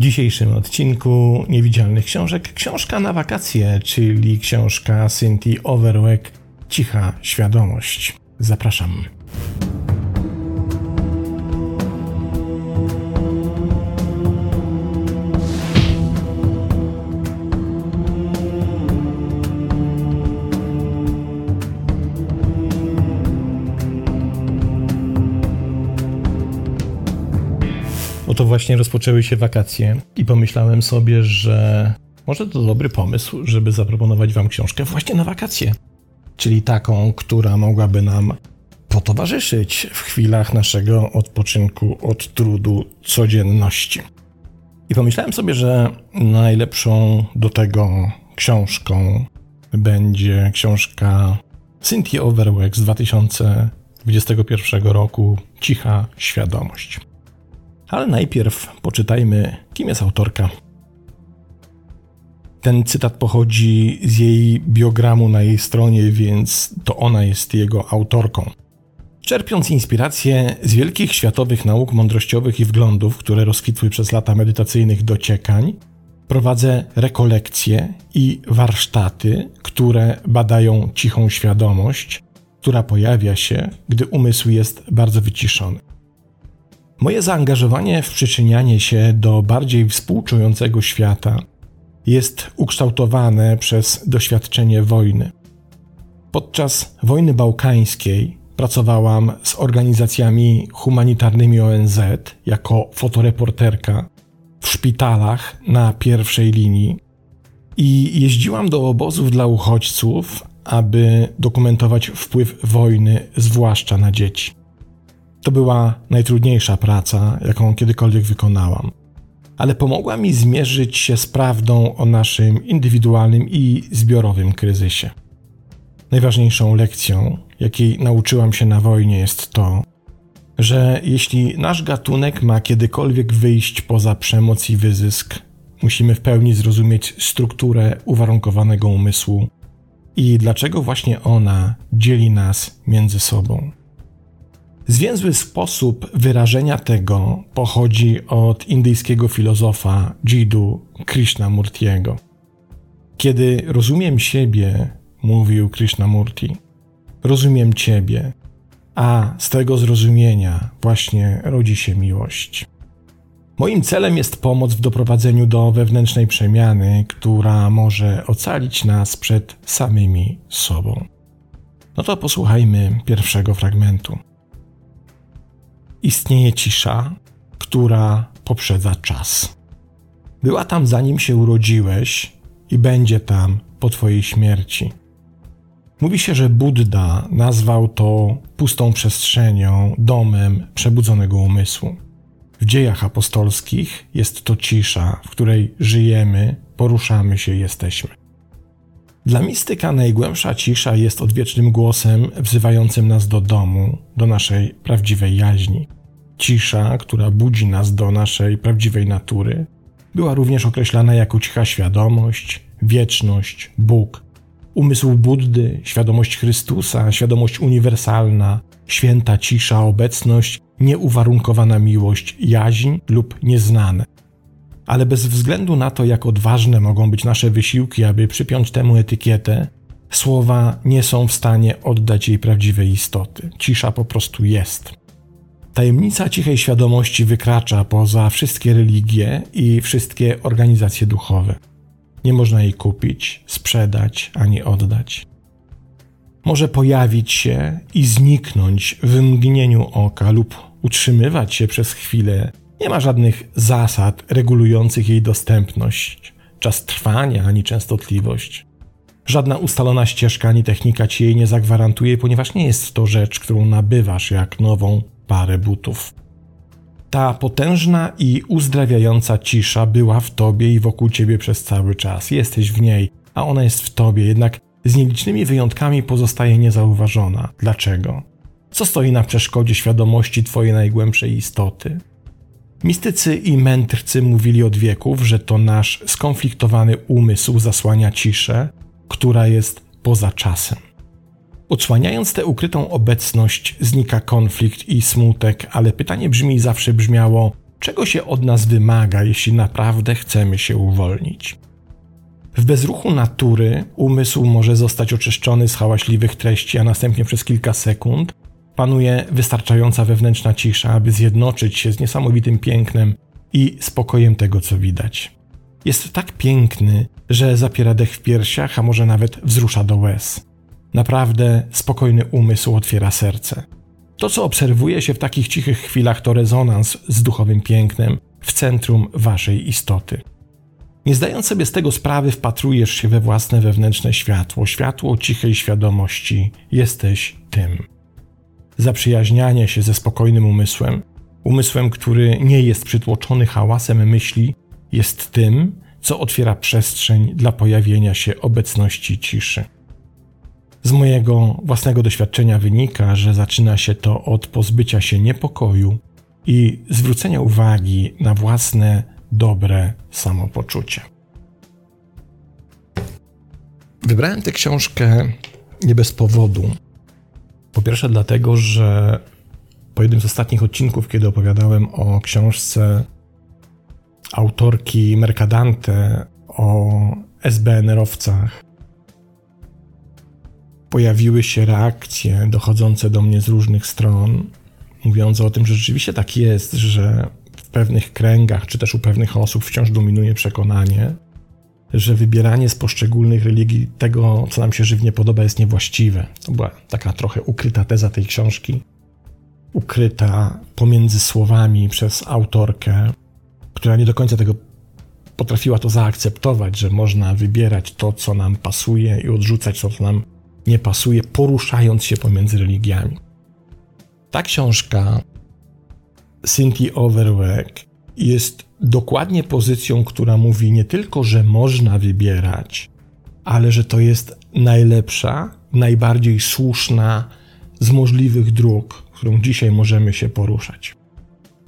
Dzisiejszym odcinku Niewidzialnych Książek książka na wakacje, czyli książka Cynthia Overweck Cicha Świadomość. Zapraszam. Właśnie rozpoczęły się wakacje i pomyślałem sobie, że może to dobry pomysł, żeby zaproponować Wam książkę właśnie na wakacje. Czyli taką, która mogłaby nam potowarzyszyć w chwilach naszego odpoczynku od trudu codzienności. I pomyślałem sobie, że najlepszą do tego książką będzie książka Cynthia Overweck z 2021 roku Cicha Świadomość. Ale najpierw poczytajmy, kim jest autorka. Ten cytat pochodzi z jej biogramu na jej stronie, więc to ona jest jego autorką. Czerpiąc inspirację z wielkich światowych nauk mądrościowych i wglądów, które rozkwitły przez lata medytacyjnych dociekań, prowadzę rekolekcje i warsztaty, które badają cichą świadomość, która pojawia się, gdy umysł jest bardzo wyciszony. Moje zaangażowanie w przyczynianie się do bardziej współczującego świata jest ukształtowane przez doświadczenie wojny. Podczas wojny bałkańskiej pracowałam z organizacjami humanitarnymi ONZ jako fotoreporterka w szpitalach na pierwszej linii i jeździłam do obozów dla uchodźców, aby dokumentować wpływ wojny, zwłaszcza na dzieci. To była najtrudniejsza praca, jaką kiedykolwiek wykonałam, ale pomogła mi zmierzyć się z prawdą o naszym indywidualnym i zbiorowym kryzysie. Najważniejszą lekcją, jakiej nauczyłam się na wojnie, jest to, że jeśli nasz gatunek ma kiedykolwiek wyjść poza przemoc i wyzysk, musimy w pełni zrozumieć strukturę uwarunkowanego umysłu i dlaczego właśnie ona dzieli nas między sobą. Zwięzły sposób wyrażenia tego pochodzi od indyjskiego filozofa Jiddu Krishnamurtiego. Kiedy rozumiem siebie, mówił Krishnamurti, rozumiem Ciebie, a z tego zrozumienia właśnie rodzi się miłość. Moim celem jest pomoc w doprowadzeniu do wewnętrznej przemiany, która może ocalić nas przed samymi sobą. No to posłuchajmy pierwszego fragmentu istnieje cisza, która poprzedza czas. Była tam zanim się urodziłeś i będzie tam po Twojej śmierci. Mówi się, że Buddha nazwał to pustą przestrzenią, domem przebudzonego umysłu. W dziejach apostolskich jest to cisza, w której żyjemy, poruszamy się, jesteśmy. Dla mistyka najgłębsza cisza jest odwiecznym głosem wzywającym nas do domu, do naszej prawdziwej jaźni. Cisza, która budzi nas do naszej prawdziwej natury, była również określana jako cicha świadomość, wieczność, Bóg, umysł Buddy, świadomość Chrystusa, świadomość uniwersalna, święta cisza, obecność, nieuwarunkowana miłość, jaźń lub nieznane ale bez względu na to, jak odważne mogą być nasze wysiłki, aby przypiąć temu etykietę, słowa nie są w stanie oddać jej prawdziwej istoty. Cisza po prostu jest. Tajemnica cichej świadomości wykracza poza wszystkie religie i wszystkie organizacje duchowe. Nie można jej kupić, sprzedać ani oddać. Może pojawić się i zniknąć w mgnieniu oka lub utrzymywać się przez chwilę nie ma żadnych zasad regulujących jej dostępność, czas trwania ani częstotliwość. Żadna ustalona ścieżka ani technika ci jej nie zagwarantuje, ponieważ nie jest to rzecz, którą nabywasz jak nową parę butów. Ta potężna i uzdrawiająca cisza była w tobie i wokół ciebie przez cały czas. Jesteś w niej, a ona jest w tobie, jednak z nielicznymi wyjątkami pozostaje niezauważona. Dlaczego? Co stoi na przeszkodzie świadomości twojej najgłębszej istoty? Mistycy i mędrcy mówili od wieków, że to nasz skonfliktowany umysł zasłania ciszę, która jest poza czasem. Odsłaniając tę ukrytą obecność, znika konflikt i smutek, ale pytanie brzmi zawsze brzmiało: czego się od nas wymaga, jeśli naprawdę chcemy się uwolnić. W bezruchu natury umysł może zostać oczyszczony z hałaśliwych treści, a następnie przez kilka sekund panuje wystarczająca wewnętrzna cisza, aby zjednoczyć się z niesamowitym pięknem i spokojem tego, co widać. Jest tak piękny, że zapiera dech w piersiach, a może nawet wzrusza do łez. Naprawdę spokojny umysł otwiera serce. To, co obserwuje się w takich cichych chwilach, to rezonans z duchowym pięknem w centrum waszej istoty. Nie zdając sobie z tego sprawy, wpatrujesz się we własne wewnętrzne światło, światło cichej świadomości. Jesteś tym. Zaprzyjaźnianie się ze spokojnym umysłem, umysłem, który nie jest przytłoczony hałasem myśli, jest tym, co otwiera przestrzeń dla pojawienia się obecności ciszy. Z mojego własnego doświadczenia wynika, że zaczyna się to od pozbycia się niepokoju i zwrócenia uwagi na własne dobre samopoczucie. Wybrałem tę książkę nie bez powodu. Po pierwsze, dlatego, że po jednym z ostatnich odcinków, kiedy opowiadałem o książce autorki Mercadante o SBNR-owcach, pojawiły się reakcje dochodzące do mnie z różnych stron, mówiące o tym, że rzeczywiście tak jest, że w pewnych kręgach, czy też u pewnych osób wciąż dominuje przekonanie, że wybieranie z poszczególnych religii tego, co nam się żywnie podoba, jest niewłaściwe. To była taka trochę ukryta teza tej książki, ukryta pomiędzy słowami przez autorkę, która nie do końca tego potrafiła to zaakceptować, że można wybierać to, co nam pasuje i odrzucać to, co nam nie pasuje, poruszając się pomiędzy religiami. Ta książka Cynthia Overweck jest dokładnie pozycją, która mówi nie tylko, że można wybierać, ale że to jest najlepsza, najbardziej słuszna z możliwych dróg, którą dzisiaj możemy się poruszać.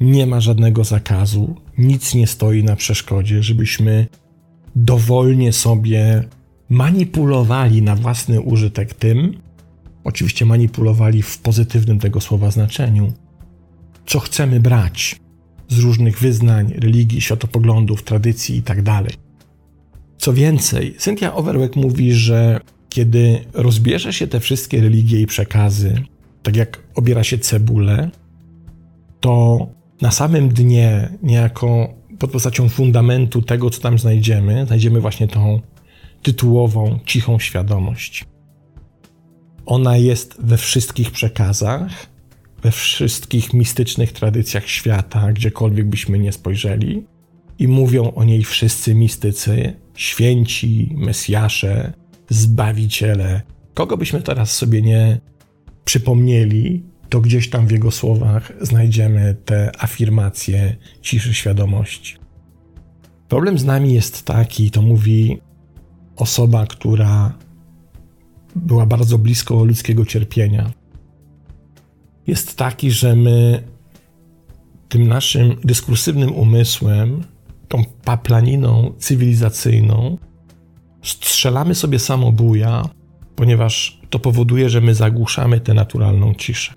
Nie ma żadnego zakazu, nic nie stoi na przeszkodzie, żebyśmy dowolnie sobie manipulowali na własny użytek tym, oczywiście manipulowali w pozytywnym tego słowa znaczeniu, co chcemy brać z różnych wyznań, religii, światopoglądów, tradycji itd. Tak co więcej, Cynthia Overbeck mówi, że kiedy rozbierze się te wszystkie religie i przekazy, tak jak obiera się cebulę, to na samym dnie, niejako pod postacią fundamentu tego, co tam znajdziemy, znajdziemy właśnie tą tytułową, cichą świadomość. Ona jest we wszystkich przekazach, we wszystkich mistycznych tradycjach świata, gdziekolwiek byśmy nie spojrzeli, i mówią o niej wszyscy mistycy, święci, mesjasze, zbawiciele. Kogo byśmy teraz sobie nie przypomnieli, to gdzieś tam w jego słowach znajdziemy te afirmacje ciszy świadomości. Problem z nami jest taki, to mówi osoba, która była bardzo blisko ludzkiego cierpienia, jest taki, że my tym naszym dyskursywnym umysłem, tą paplaniną cywilizacyjną, strzelamy sobie samobuja, ponieważ to powoduje, że my zagłuszamy tę naturalną ciszę.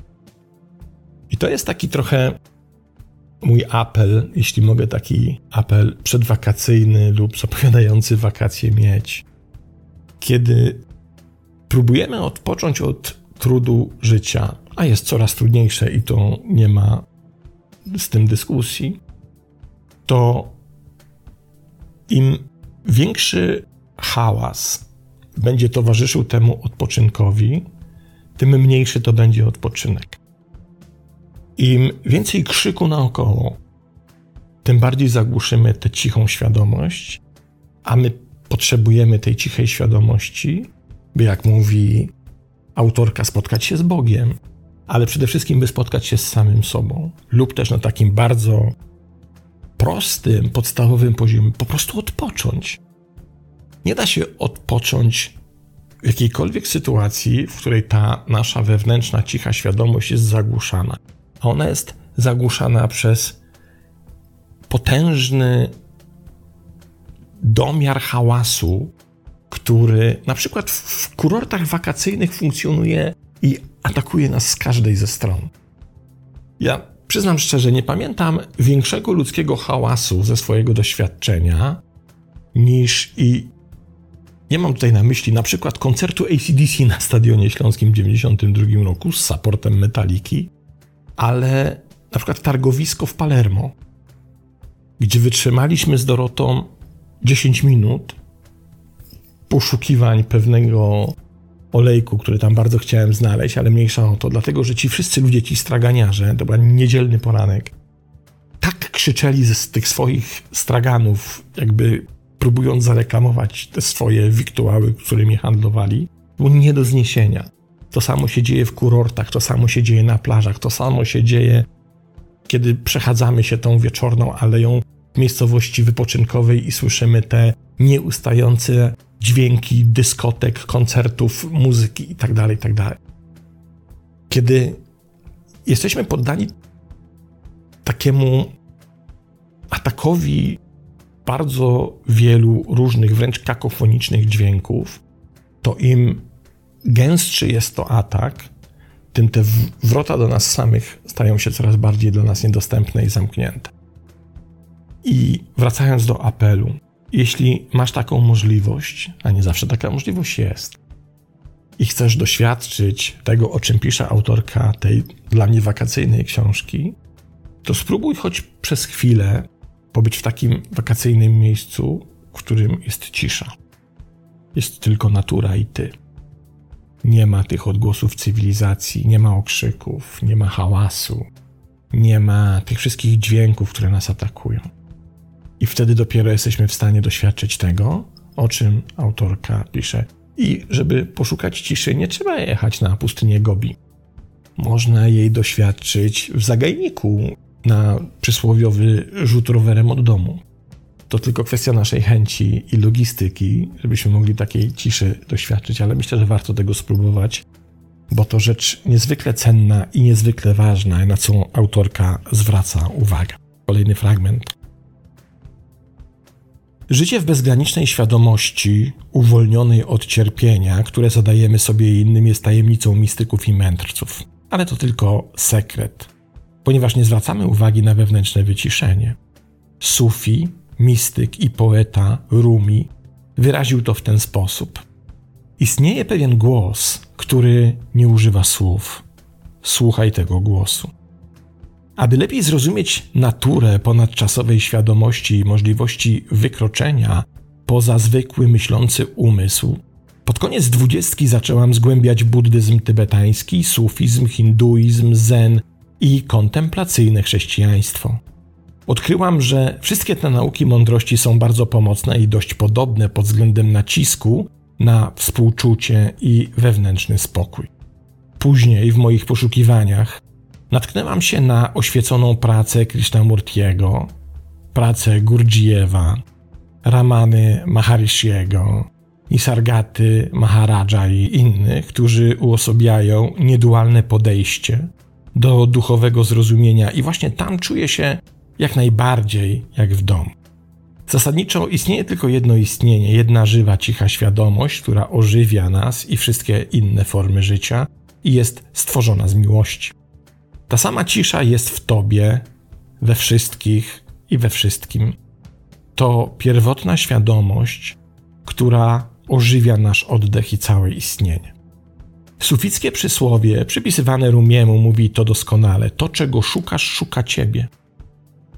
I to jest taki trochę mój apel, jeśli mogę taki apel przedwakacyjny lub zapowiadający wakacje mieć. Kiedy próbujemy odpocząć od trudu życia, a jest coraz trudniejsze i to nie ma z tym dyskusji, to im większy hałas będzie towarzyszył temu odpoczynkowi, tym mniejszy to będzie odpoczynek. Im więcej krzyku naokoło, tym bardziej zagłuszymy tę cichą świadomość, a my potrzebujemy tej cichej świadomości, by jak mówi autorka, spotkać się z Bogiem, ale przede wszystkim, by spotkać się z samym sobą, lub też na takim bardzo prostym, podstawowym poziomie, po prostu odpocząć. Nie da się odpocząć w jakiejkolwiek sytuacji, w której ta nasza wewnętrzna, cicha świadomość jest zagłuszana. A ona jest zagłuszana przez potężny domiar hałasu, który na przykład w kurortach wakacyjnych funkcjonuje i atakuje nas z każdej ze stron. Ja Przyznam szczerze, nie pamiętam większego ludzkiego hałasu ze swojego doświadczenia niż i nie mam tutaj na myśli na przykład koncertu ACDC na Stadionie Śląskim w 1992 roku z supportem Metaliki, ale na przykład targowisko w Palermo, gdzie wytrzymaliśmy z Dorotą 10 minut poszukiwań pewnego olejku, który tam bardzo chciałem znaleźć, ale mniejsza o to, dlatego że ci wszyscy ludzie, ci straganiarze, to był niedzielny poranek, tak krzyczeli z tych swoich straganów, jakby próbując zareklamować te swoje wiktuały, którymi handlowali, było nie do zniesienia. To samo się dzieje w kurortach, to samo się dzieje na plażach, to samo się dzieje, kiedy przechadzamy się tą wieczorną aleją miejscowości wypoczynkowej i słyszymy te nieustające dźwięki dyskotek, koncertów, muzyki itd., tak itd. Tak kiedy jesteśmy poddani takiemu atakowi bardzo wielu różnych, wręcz kakofonicznych dźwięków, to im gęstszy jest to atak, tym te wrota do nas samych stają się coraz bardziej dla nas niedostępne i zamknięte. I wracając do apelu, jeśli masz taką możliwość, a nie zawsze taka możliwość jest, i chcesz doświadczyć tego, o czym pisze autorka tej dla mnie wakacyjnej książki, to spróbuj choć przez chwilę pobyć w takim wakacyjnym miejscu, w którym jest cisza. Jest tylko natura i ty. Nie ma tych odgłosów cywilizacji, nie ma okrzyków, nie ma hałasu, nie ma tych wszystkich dźwięków, które nas atakują. I wtedy dopiero jesteśmy w stanie doświadczyć tego, o czym autorka pisze. I żeby poszukać ciszy, nie trzeba jechać na pustynię Gobi. Można jej doświadczyć w zagajniku na przysłowiowy rzut rowerem od domu. To tylko kwestia naszej chęci i logistyki, żebyśmy mogli takiej ciszy doświadczyć, ale myślę, że warto tego spróbować, bo to rzecz niezwykle cenna i niezwykle ważna, na co autorka zwraca uwagę. Kolejny fragment. Życie w bezgranicznej świadomości, uwolnionej od cierpienia, które zadajemy sobie innym, jest tajemnicą mistyków i mędrców. Ale to tylko sekret, ponieważ nie zwracamy uwagi na wewnętrzne wyciszenie. Sufi, mistyk i poeta Rumi wyraził to w ten sposób. Istnieje pewien głos, który nie używa słów. Słuchaj tego głosu. Aby lepiej zrozumieć naturę ponadczasowej świadomości i możliwości wykroczenia poza zwykły myślący umysł, pod koniec dwudziestki zaczęłam zgłębiać buddyzm tybetański, sufizm, hinduizm, zen i kontemplacyjne chrześcijaństwo. Odkryłam, że wszystkie te nauki mądrości są bardzo pomocne i dość podobne pod względem nacisku na współczucie i wewnętrzny spokój. Później w moich poszukiwaniach natknęłam się na oświeconą pracę Krishnamurtiego, pracę Gurdjieffa, Ramany Maharishiego, Nisargaty Maharaja i innych, którzy uosobiają niedualne podejście do duchowego zrozumienia i właśnie tam czuję się jak najbardziej jak w domu. Zasadniczo istnieje tylko jedno istnienie, jedna żywa, cicha świadomość, która ożywia nas i wszystkie inne formy życia i jest stworzona z miłości. Ta sama cisza jest w Tobie, we wszystkich i we wszystkim. To pierwotna świadomość, która ożywia nasz oddech i całe istnienie. Sufickie przysłowie przypisywane Rumiemu mówi to doskonale: To, czego szukasz, szuka ciebie.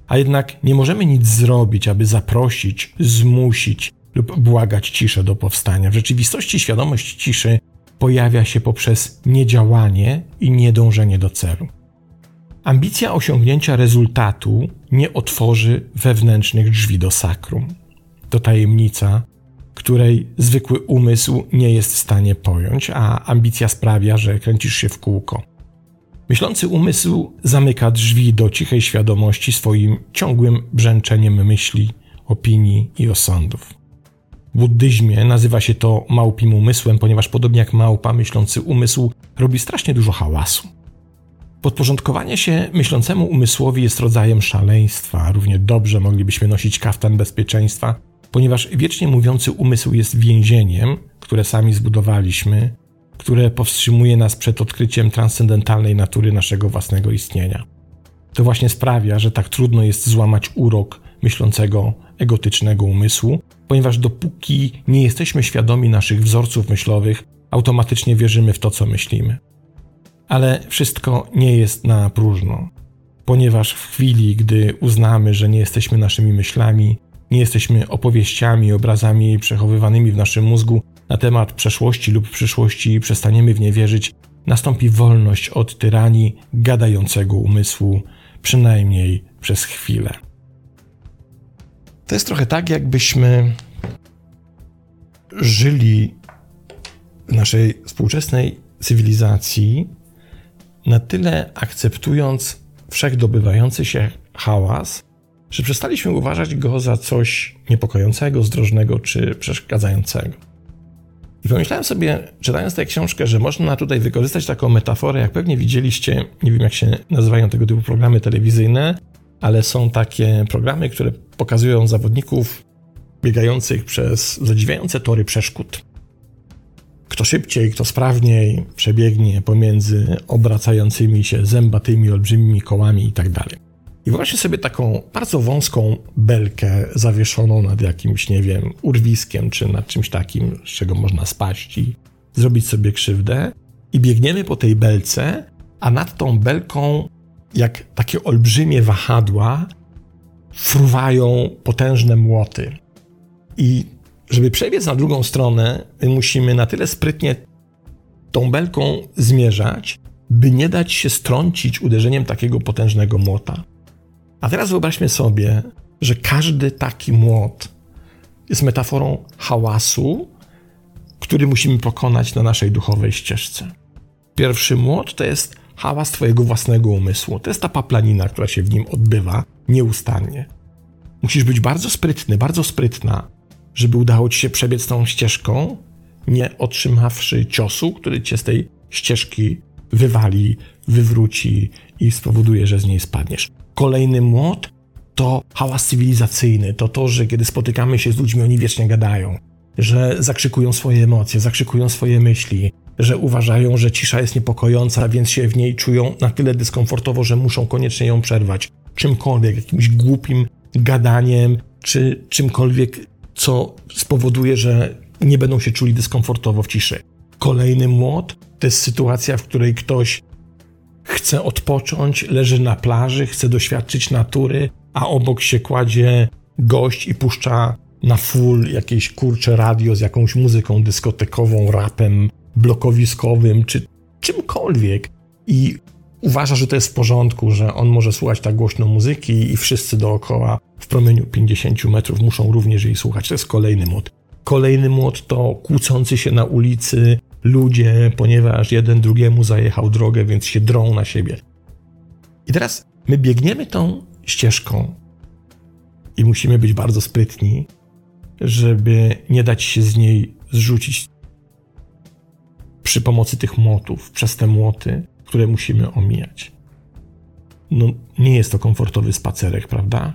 A jednak nie możemy nic zrobić, aby zaprosić, zmusić lub błagać ciszę do powstania. W rzeczywistości świadomość ciszy pojawia się poprzez niedziałanie i niedążenie do celu. Ambicja osiągnięcia rezultatu nie otworzy wewnętrznych drzwi do sakrum. To tajemnica, której zwykły umysł nie jest w stanie pojąć, a ambicja sprawia, że kręcisz się w kółko. Myślący umysł zamyka drzwi do cichej świadomości swoim ciągłym brzęczeniem myśli, opinii i osądów. W buddyzmie nazywa się to małpim umysłem, ponieważ podobnie jak małpa, myślący umysł robi strasznie dużo hałasu. Podporządkowanie się myślącemu umysłowi jest rodzajem szaleństwa. Równie dobrze moglibyśmy nosić kaftan bezpieczeństwa, ponieważ wiecznie mówiący umysł jest więzieniem, które sami zbudowaliśmy, które powstrzymuje nas przed odkryciem transcendentalnej natury naszego własnego istnienia. To właśnie sprawia, że tak trudno jest złamać urok myślącego, egotycznego umysłu, ponieważ dopóki nie jesteśmy świadomi naszych wzorców myślowych, automatycznie wierzymy w to, co myślimy. Ale wszystko nie jest na próżno, ponieważ w chwili, gdy uznamy, że nie jesteśmy naszymi myślami, nie jesteśmy opowieściami, obrazami przechowywanymi w naszym mózgu na temat przeszłości lub przyszłości i przestaniemy w nie wierzyć, nastąpi wolność od tyranii gadającego umysłu, przynajmniej przez chwilę. To jest trochę tak, jakbyśmy żyli w naszej współczesnej cywilizacji na tyle akceptując wszechdobywający się hałas, że przestaliśmy uważać go za coś niepokojącego, zdrożnego czy przeszkadzającego. I pomyślałem sobie, czytając tę książkę, że można tutaj wykorzystać taką metaforę, jak pewnie widzieliście, nie wiem jak się nazywają tego typu programy telewizyjne, ale są takie programy, które pokazują zawodników biegających przez zadziwiające tory przeszkód. Kto szybciej, kto sprawniej przebiegnie pomiędzy obracającymi się zębatymi, olbrzymimi kołami itd. Tak I wyobraźcie sobie taką bardzo wąską belkę zawieszoną nad jakimś, nie wiem, urwiskiem czy nad czymś takim, z czego można spaść i zrobić sobie krzywdę. I biegniemy po tej belce, a nad tą belką, jak takie olbrzymie wahadła, fruwają potężne młoty. I żeby przebiec na drugą stronę, musimy na tyle sprytnie tą belką zmierzać, by nie dać się strącić uderzeniem takiego potężnego młota. A teraz wyobraźmy sobie, że każdy taki młot jest metaforą hałasu, który musimy pokonać na naszej duchowej ścieżce. Pierwszy młot to jest hałas Twojego własnego umysłu. To jest ta paplanina, która się w nim odbywa nieustannie. Musisz być bardzo sprytny, bardzo sprytna, żeby udało ci się przebiec tą ścieżką, nie otrzymawszy ciosu, który cię z tej ścieżki wywali, wywróci i spowoduje, że z niej spadniesz. Kolejny młot to hałas cywilizacyjny, to to, że kiedy spotykamy się z ludźmi, oni wiecznie gadają, że zakrzykują swoje emocje, zakrzykują swoje myśli, że uważają, że cisza jest niepokojąca, więc się w niej czują na tyle dyskomfortowo, że muszą koniecznie ją przerwać czymkolwiek, jakimś głupim gadaniem, czy czymkolwiek co spowoduje, że nie będą się czuli dyskomfortowo w ciszy. Kolejny młot to jest sytuacja, w której ktoś chce odpocząć, leży na plaży, chce doświadczyć natury, a obok się kładzie gość i puszcza na full jakieś kurcze radio z jakąś muzyką dyskotekową, rapem blokowiskowym czy czymkolwiek. I uważa, że to jest w porządku, że on może słuchać tak głośno muzyki i wszyscy dookoła w promieniu 50 metrów muszą również jej słuchać. To jest kolejny młot. Kolejny młot to kłócący się na ulicy ludzie, ponieważ jeden drugiemu zajechał drogę, więc się drą na siebie. I teraz my biegniemy tą ścieżką i musimy być bardzo sprytni, żeby nie dać się z niej zrzucić przy pomocy tych młotów, przez te młoty, które musimy omijać. No, nie jest to komfortowy spacerek, prawda?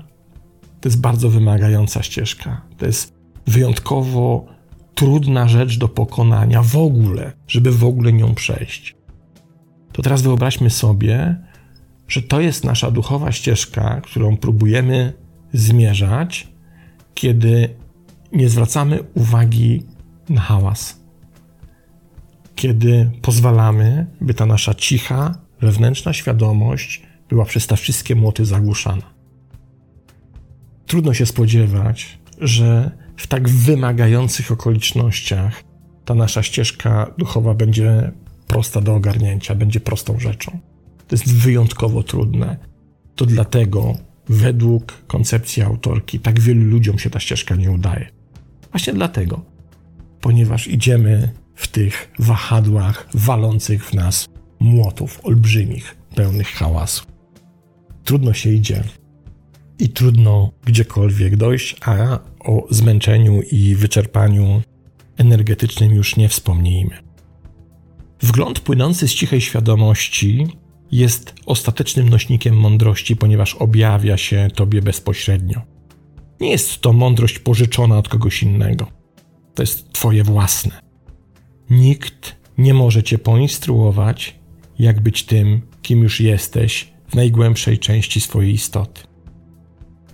To jest bardzo wymagająca ścieżka. To jest wyjątkowo trudna rzecz do pokonania w ogóle, żeby w ogóle nią przejść. To teraz wyobraźmy sobie, że to jest nasza duchowa ścieżka, którą próbujemy zmierzać, kiedy nie zwracamy uwagi na hałas kiedy pozwalamy, by ta nasza cicha, wewnętrzna świadomość była przez te wszystkie młoty zagłuszana. Trudno się spodziewać, że w tak wymagających okolicznościach ta nasza ścieżka duchowa będzie prosta do ogarnięcia, będzie prostą rzeczą. To jest wyjątkowo trudne. To dlatego, według koncepcji autorki, tak wielu ludziom się ta ścieżka nie udaje. Właśnie dlatego, ponieważ idziemy w tych wahadłach walących w nas młotów olbrzymich, pełnych hałasu. Trudno się idzie i trudno gdziekolwiek dojść, a o zmęczeniu i wyczerpaniu energetycznym już nie wspomnijmy. Wgląd płynący z cichej świadomości jest ostatecznym nośnikiem mądrości, ponieważ objawia się tobie bezpośrednio. Nie jest to mądrość pożyczona od kogoś innego. To jest twoje własne. Nikt nie może cię poinstruować, jak być tym, kim już jesteś w najgłębszej części swojej istoty.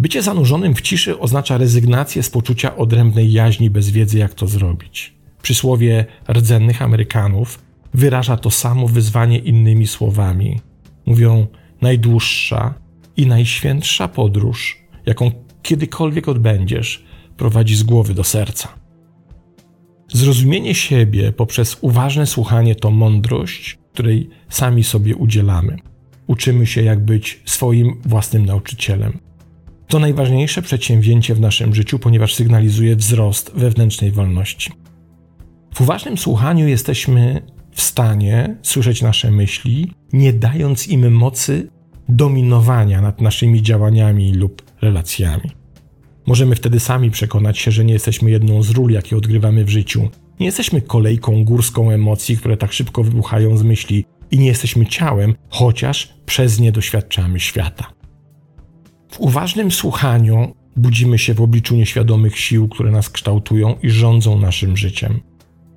Bycie zanurzonym w ciszy oznacza rezygnację z poczucia odrębnej jaźni bez wiedzy, jak to zrobić. Przysłowie rdzennych Amerykanów wyraża to samo wyzwanie innymi słowami. Mówią najdłuższa i najświętsza podróż, jaką kiedykolwiek odbędziesz, prowadzi z głowy do serca. Zrozumienie siebie poprzez uważne słuchanie to mądrość, której sami sobie udzielamy. Uczymy się, jak być swoim własnym nauczycielem. To najważniejsze przedsięwzięcie w naszym życiu, ponieważ sygnalizuje wzrost wewnętrznej wolności. W uważnym słuchaniu jesteśmy w stanie słyszeć nasze myśli, nie dając im mocy dominowania nad naszymi działaniami lub relacjami. Możemy wtedy sami przekonać się, że nie jesteśmy jedną z ról, jakie odgrywamy w życiu. Nie jesteśmy kolejką górską emocji, które tak szybko wybuchają z myśli, i nie jesteśmy ciałem, chociaż przez nie doświadczamy świata. W uważnym słuchaniu budzimy się w obliczu nieświadomych sił, które nas kształtują i rządzą naszym życiem.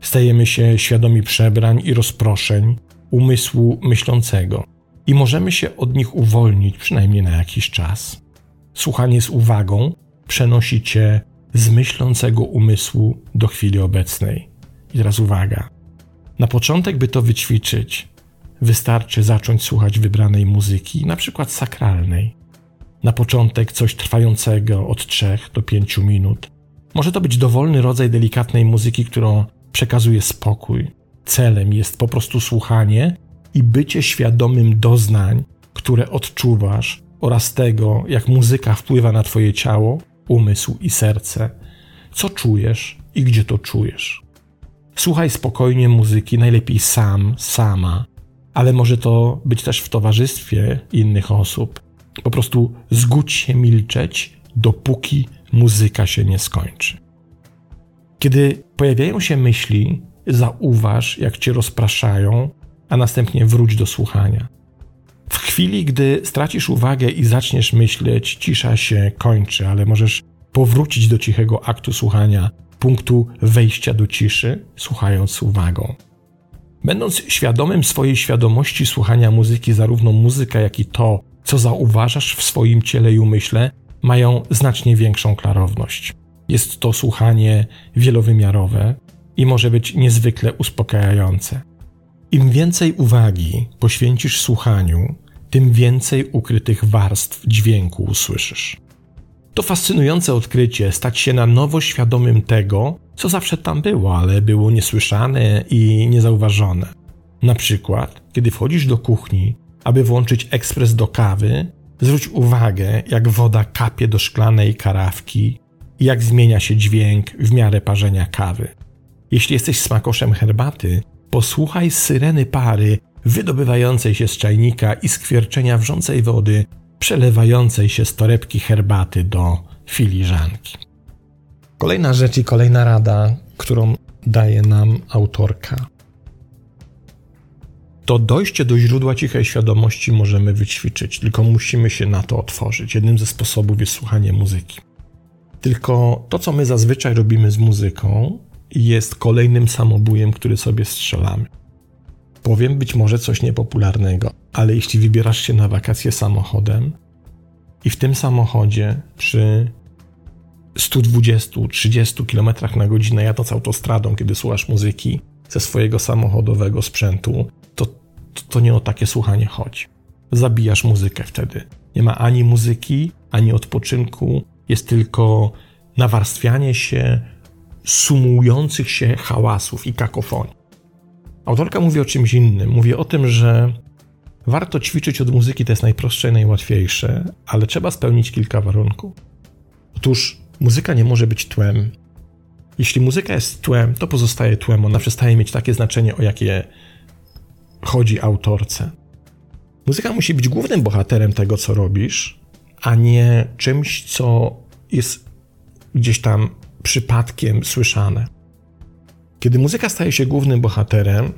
Stajemy się świadomi przebrań i rozproszeń umysłu myślącego i możemy się od nich uwolnić przynajmniej na jakiś czas. Słuchanie z uwagą przenosi cię z myślącego umysłu do chwili obecnej. I teraz uwaga. Na początek, by to wyćwiczyć, wystarczy zacząć słuchać wybranej muzyki, na przykład sakralnej. Na początek coś trwającego od 3 do 5 minut. Może to być dowolny rodzaj delikatnej muzyki, którą przekazuje spokój. Celem jest po prostu słuchanie i bycie świadomym doznań, które odczuwasz oraz tego, jak muzyka wpływa na Twoje ciało, umysł i serce. Co czujesz i gdzie to czujesz. Słuchaj spokojnie muzyki, najlepiej sam, sama, ale może to być też w towarzystwie innych osób. Po prostu zgódź się milczeć, dopóki muzyka się nie skończy. Kiedy pojawiają się myśli, zauważ, jak cię rozpraszają, a następnie wróć do słuchania. Chwili, gdy stracisz uwagę i zaczniesz myśleć, cisza się kończy, ale możesz powrócić do cichego aktu słuchania, punktu wejścia do ciszy, słuchając uwagą. Będąc świadomym swojej świadomości słuchania muzyki, zarówno muzyka, jak i to, co zauważasz w swoim ciele i umyśle, mają znacznie większą klarowność. Jest to słuchanie wielowymiarowe i może być niezwykle uspokajające. Im więcej uwagi poświęcisz słuchaniu, tym więcej ukrytych warstw dźwięku usłyszysz. To fascynujące odkrycie stać się na nowo świadomym tego, co zawsze tam było, ale było niesłyszane i niezauważone. Na przykład, kiedy wchodzisz do kuchni, aby włączyć ekspres do kawy, zwróć uwagę, jak woda kapie do szklanej karawki i jak zmienia się dźwięk w miarę parzenia kawy. Jeśli jesteś smakoszem herbaty, posłuchaj syreny pary wydobywającej się z czajnika i skwierczenia wrzącej wody przelewającej się z torebki herbaty do filiżanki. Kolejna rzecz i kolejna rada, którą daje nam autorka. To dojście do źródła cichej świadomości możemy wyćwiczyć, tylko musimy się na to otworzyć. Jednym ze sposobów jest słuchanie muzyki. Tylko to, co my zazwyczaj robimy z muzyką, jest kolejnym samobujem, który sobie strzelamy. Powiem być może coś niepopularnego, ale jeśli wybierasz się na wakacje samochodem i w tym samochodzie przy 120-30 km na godzinę jadąc autostradą, kiedy słuchasz muzyki ze swojego samochodowego sprzętu, to, to, to nie o takie słuchanie chodzi. Zabijasz muzykę wtedy. Nie ma ani muzyki, ani odpoczynku, jest tylko nawarstwianie się sumujących się hałasów i kakofonii. Autorka mówi o czymś innym. Mówi o tym, że warto ćwiczyć od muzyki, to jest najprostsze i najłatwiejsze, ale trzeba spełnić kilka warunków. Otóż muzyka nie może być tłem. Jeśli muzyka jest tłem, to pozostaje tłem. Ona przestaje mieć takie znaczenie, o jakie chodzi autorce. Muzyka musi być głównym bohaterem tego, co robisz, a nie czymś, co jest gdzieś tam przypadkiem słyszane. Kiedy muzyka staje się głównym bohaterem,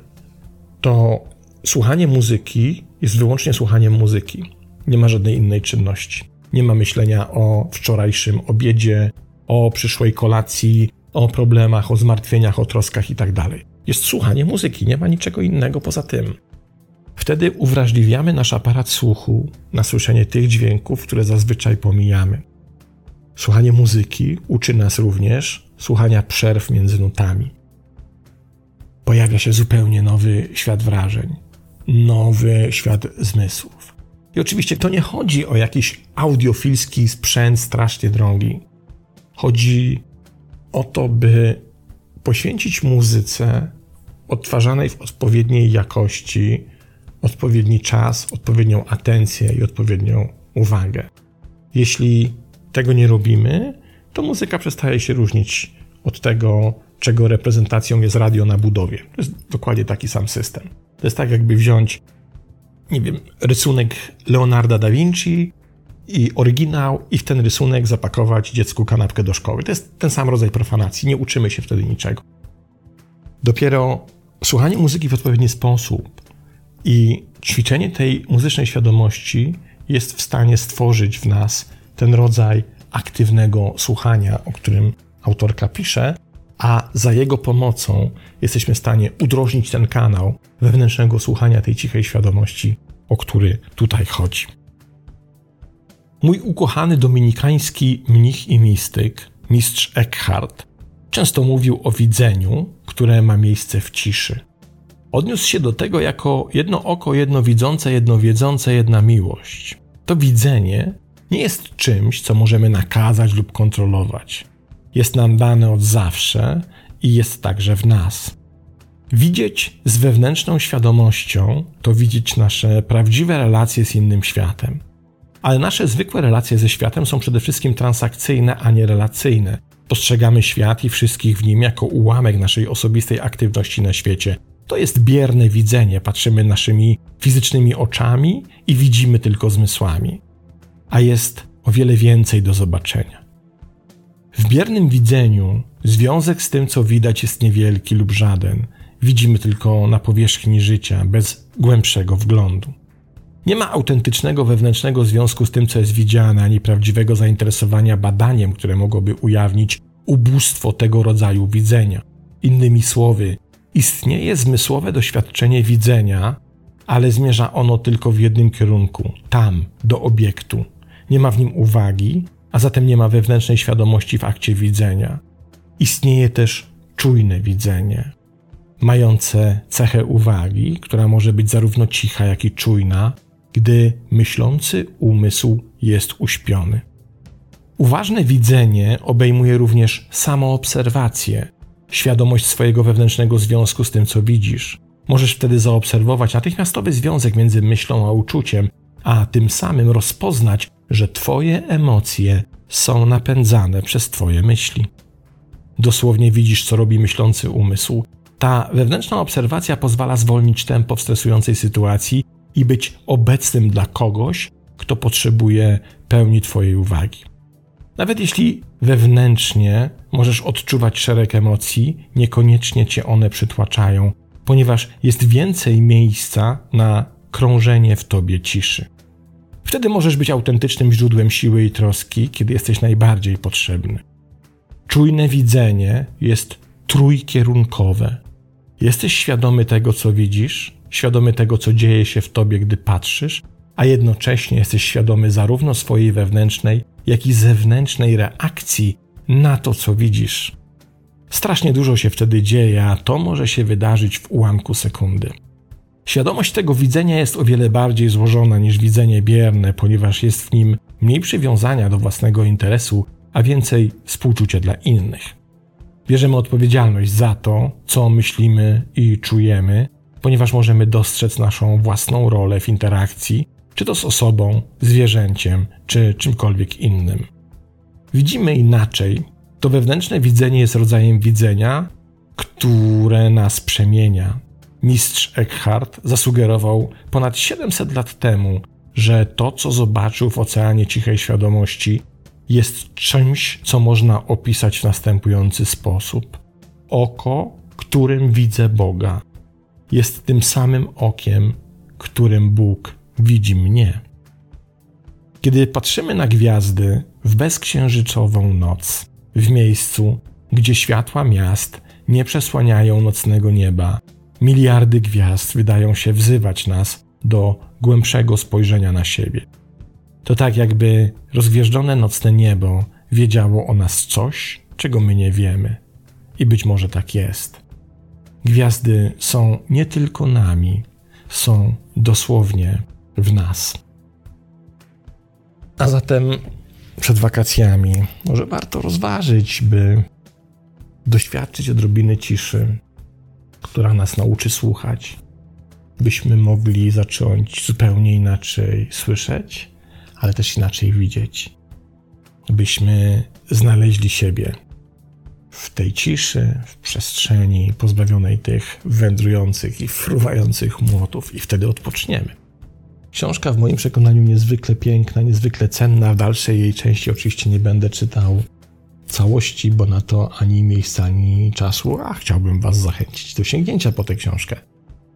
to słuchanie muzyki jest wyłącznie słuchaniem muzyki. Nie ma żadnej innej czynności. Nie ma myślenia o wczorajszym obiedzie, o przyszłej kolacji, o problemach, o zmartwieniach, o troskach itd. Tak jest słuchanie muzyki, nie ma niczego innego poza tym. Wtedy uwrażliwiamy nasz aparat słuchu na słyszenie tych dźwięków, które zazwyczaj pomijamy. Słuchanie muzyki uczy nas również słuchania przerw między nutami. Pojawia się zupełnie nowy świat wrażeń, nowy świat zmysłów. I oczywiście to nie chodzi o jakiś audiofilski sprzęt strasznie drogi. Chodzi o to, by poświęcić muzyce odtwarzanej w odpowiedniej jakości odpowiedni czas, odpowiednią atencję i odpowiednią uwagę. Jeśli tego nie robimy, to muzyka przestaje się różnić od tego, czego reprezentacją jest radio na budowie. To jest dokładnie taki sam system. To jest tak, jakby wziąć, nie wiem, rysunek Leonarda da Vinci i oryginał, i w ten rysunek zapakować dziecku kanapkę do szkoły. To jest ten sam rodzaj profanacji. Nie uczymy się wtedy niczego. Dopiero słuchanie muzyki w odpowiedni sposób i ćwiczenie tej muzycznej świadomości jest w stanie stworzyć w nas ten rodzaj aktywnego słuchania, o którym autorka pisze, a za jego pomocą jesteśmy w stanie udrożnić ten kanał wewnętrznego słuchania tej cichej świadomości, o który tutaj chodzi. Mój ukochany dominikański mnich i mistyk, mistrz Eckhart, często mówił o widzeniu, które ma miejsce w ciszy. Odniósł się do tego jako jedno oko, jedno widzące, jedno wiedzące, jedna miłość. To widzenie nie jest czymś, co możemy nakazać lub kontrolować. Jest nam dane od zawsze i jest także w nas. Widzieć z wewnętrzną świadomością to widzieć nasze prawdziwe relacje z innym światem. Ale nasze zwykłe relacje ze światem są przede wszystkim transakcyjne, a nie relacyjne. Postrzegamy świat i wszystkich w nim jako ułamek naszej osobistej aktywności na świecie, to jest bierne widzenie, patrzymy naszymi fizycznymi oczami i widzimy tylko zmysłami. A jest o wiele więcej do zobaczenia. W biernym widzeniu związek z tym, co widać, jest niewielki lub żaden. Widzimy tylko na powierzchni życia, bez głębszego wglądu. Nie ma autentycznego wewnętrznego związku z tym, co jest widziane, ani prawdziwego zainteresowania badaniem, które mogłoby ujawnić ubóstwo tego rodzaju widzenia. Innymi słowy, Istnieje zmysłowe doświadczenie widzenia, ale zmierza ono tylko w jednym kierunku tam, do obiektu. Nie ma w nim uwagi, a zatem nie ma wewnętrznej świadomości w akcie widzenia. Istnieje też czujne widzenie, mające cechę uwagi, która może być zarówno cicha, jak i czujna, gdy myślący umysł jest uśpiony. Uważne widzenie obejmuje również samoobserwację, świadomość swojego wewnętrznego związku z tym, co widzisz. Możesz wtedy zaobserwować natychmiastowy związek między myślą a uczuciem, a tym samym rozpoznać, że Twoje emocje są napędzane przez Twoje myśli. Dosłownie widzisz, co robi myślący umysł. Ta wewnętrzna obserwacja pozwala zwolnić tempo w stresującej sytuacji i być obecnym dla kogoś, kto potrzebuje pełni Twojej uwagi. Nawet jeśli wewnętrznie możesz odczuwać szereg emocji, niekoniecznie cię one przytłaczają, ponieważ jest więcej miejsca na krążenie w tobie ciszy. Wtedy możesz być autentycznym źródłem siły i troski, kiedy jesteś najbardziej potrzebny. Czujne widzenie jest trójkierunkowe. Jesteś świadomy tego, co widzisz, świadomy tego, co dzieje się w tobie, gdy patrzysz, a jednocześnie jesteś świadomy zarówno swojej wewnętrznej, jak i zewnętrznej reakcji na to, co widzisz. Strasznie dużo się wtedy dzieje, a to może się wydarzyć w ułamku sekundy. Świadomość tego widzenia jest o wiele bardziej złożona niż widzenie bierne, ponieważ jest w nim mniej przywiązania do własnego interesu, a więcej współczucia dla innych. Bierzemy odpowiedzialność za to, co myślimy i czujemy, ponieważ możemy dostrzec naszą własną rolę w interakcji czy to z osobą, zwierzęciem, czy czymkolwiek innym. Widzimy inaczej. To wewnętrzne widzenie jest rodzajem widzenia, które nas przemienia. Mistrz Eckhart zasugerował ponad 700 lat temu, że to, co zobaczył w oceanie cichej świadomości, jest czymś, co można opisać w następujący sposób: Oko, którym widzę Boga, jest tym samym okiem, którym Bóg widzi mnie. Kiedy patrzymy na gwiazdy w bezksiężycową noc, w miejscu, gdzie światła miast nie przesłaniają nocnego nieba, miliardy gwiazd wydają się wzywać nas, do głębszego spojrzenia na siebie. To tak, jakby rozgwieżdżone nocne niebo wiedziało o nas coś, czego my nie wiemy. I być może tak jest. Gwiazdy są nie tylko nami, są dosłownie w nas. A zatem przed wakacjami może warto rozważyć, by doświadczyć odrobiny ciszy, która nas nauczy słuchać, byśmy mogli zacząć zupełnie inaczej słyszeć, ale też inaczej widzieć, byśmy znaleźli siebie w tej ciszy, w przestrzeni pozbawionej tych wędrujących i fruwających młotów, i wtedy odpoczniemy. Książka w moim przekonaniu niezwykle piękna, niezwykle cenna. W dalszej jej części oczywiście nie będę czytał całości, bo na to ani miejsca, ani czasu, a chciałbym Was zachęcić do sięgnięcia po tę książkę.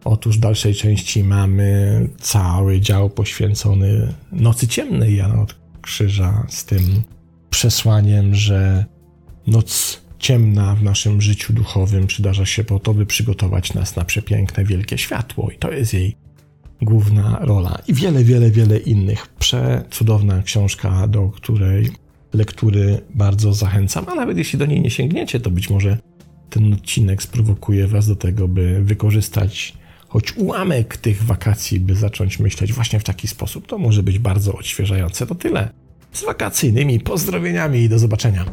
Otóż w dalszej części mamy cały dział poświęcony Nocy Ciemnej Jana od Krzyża z tym przesłaniem, że noc ciemna w naszym życiu duchowym przydarza się po to, by przygotować nas na przepiękne, wielkie światło. I to jest jej główna rola. I wiele, wiele, wiele innych. Przecudowna książka, do której lektury bardzo zachęcam, a nawet jeśli do niej nie sięgniecie, to być może ten odcinek sprowokuje Was do tego, by wykorzystać choć ułamek tych wakacji, by zacząć myśleć właśnie w taki sposób. To może być bardzo odświeżające. To tyle z wakacyjnymi pozdrowieniami i do zobaczenia.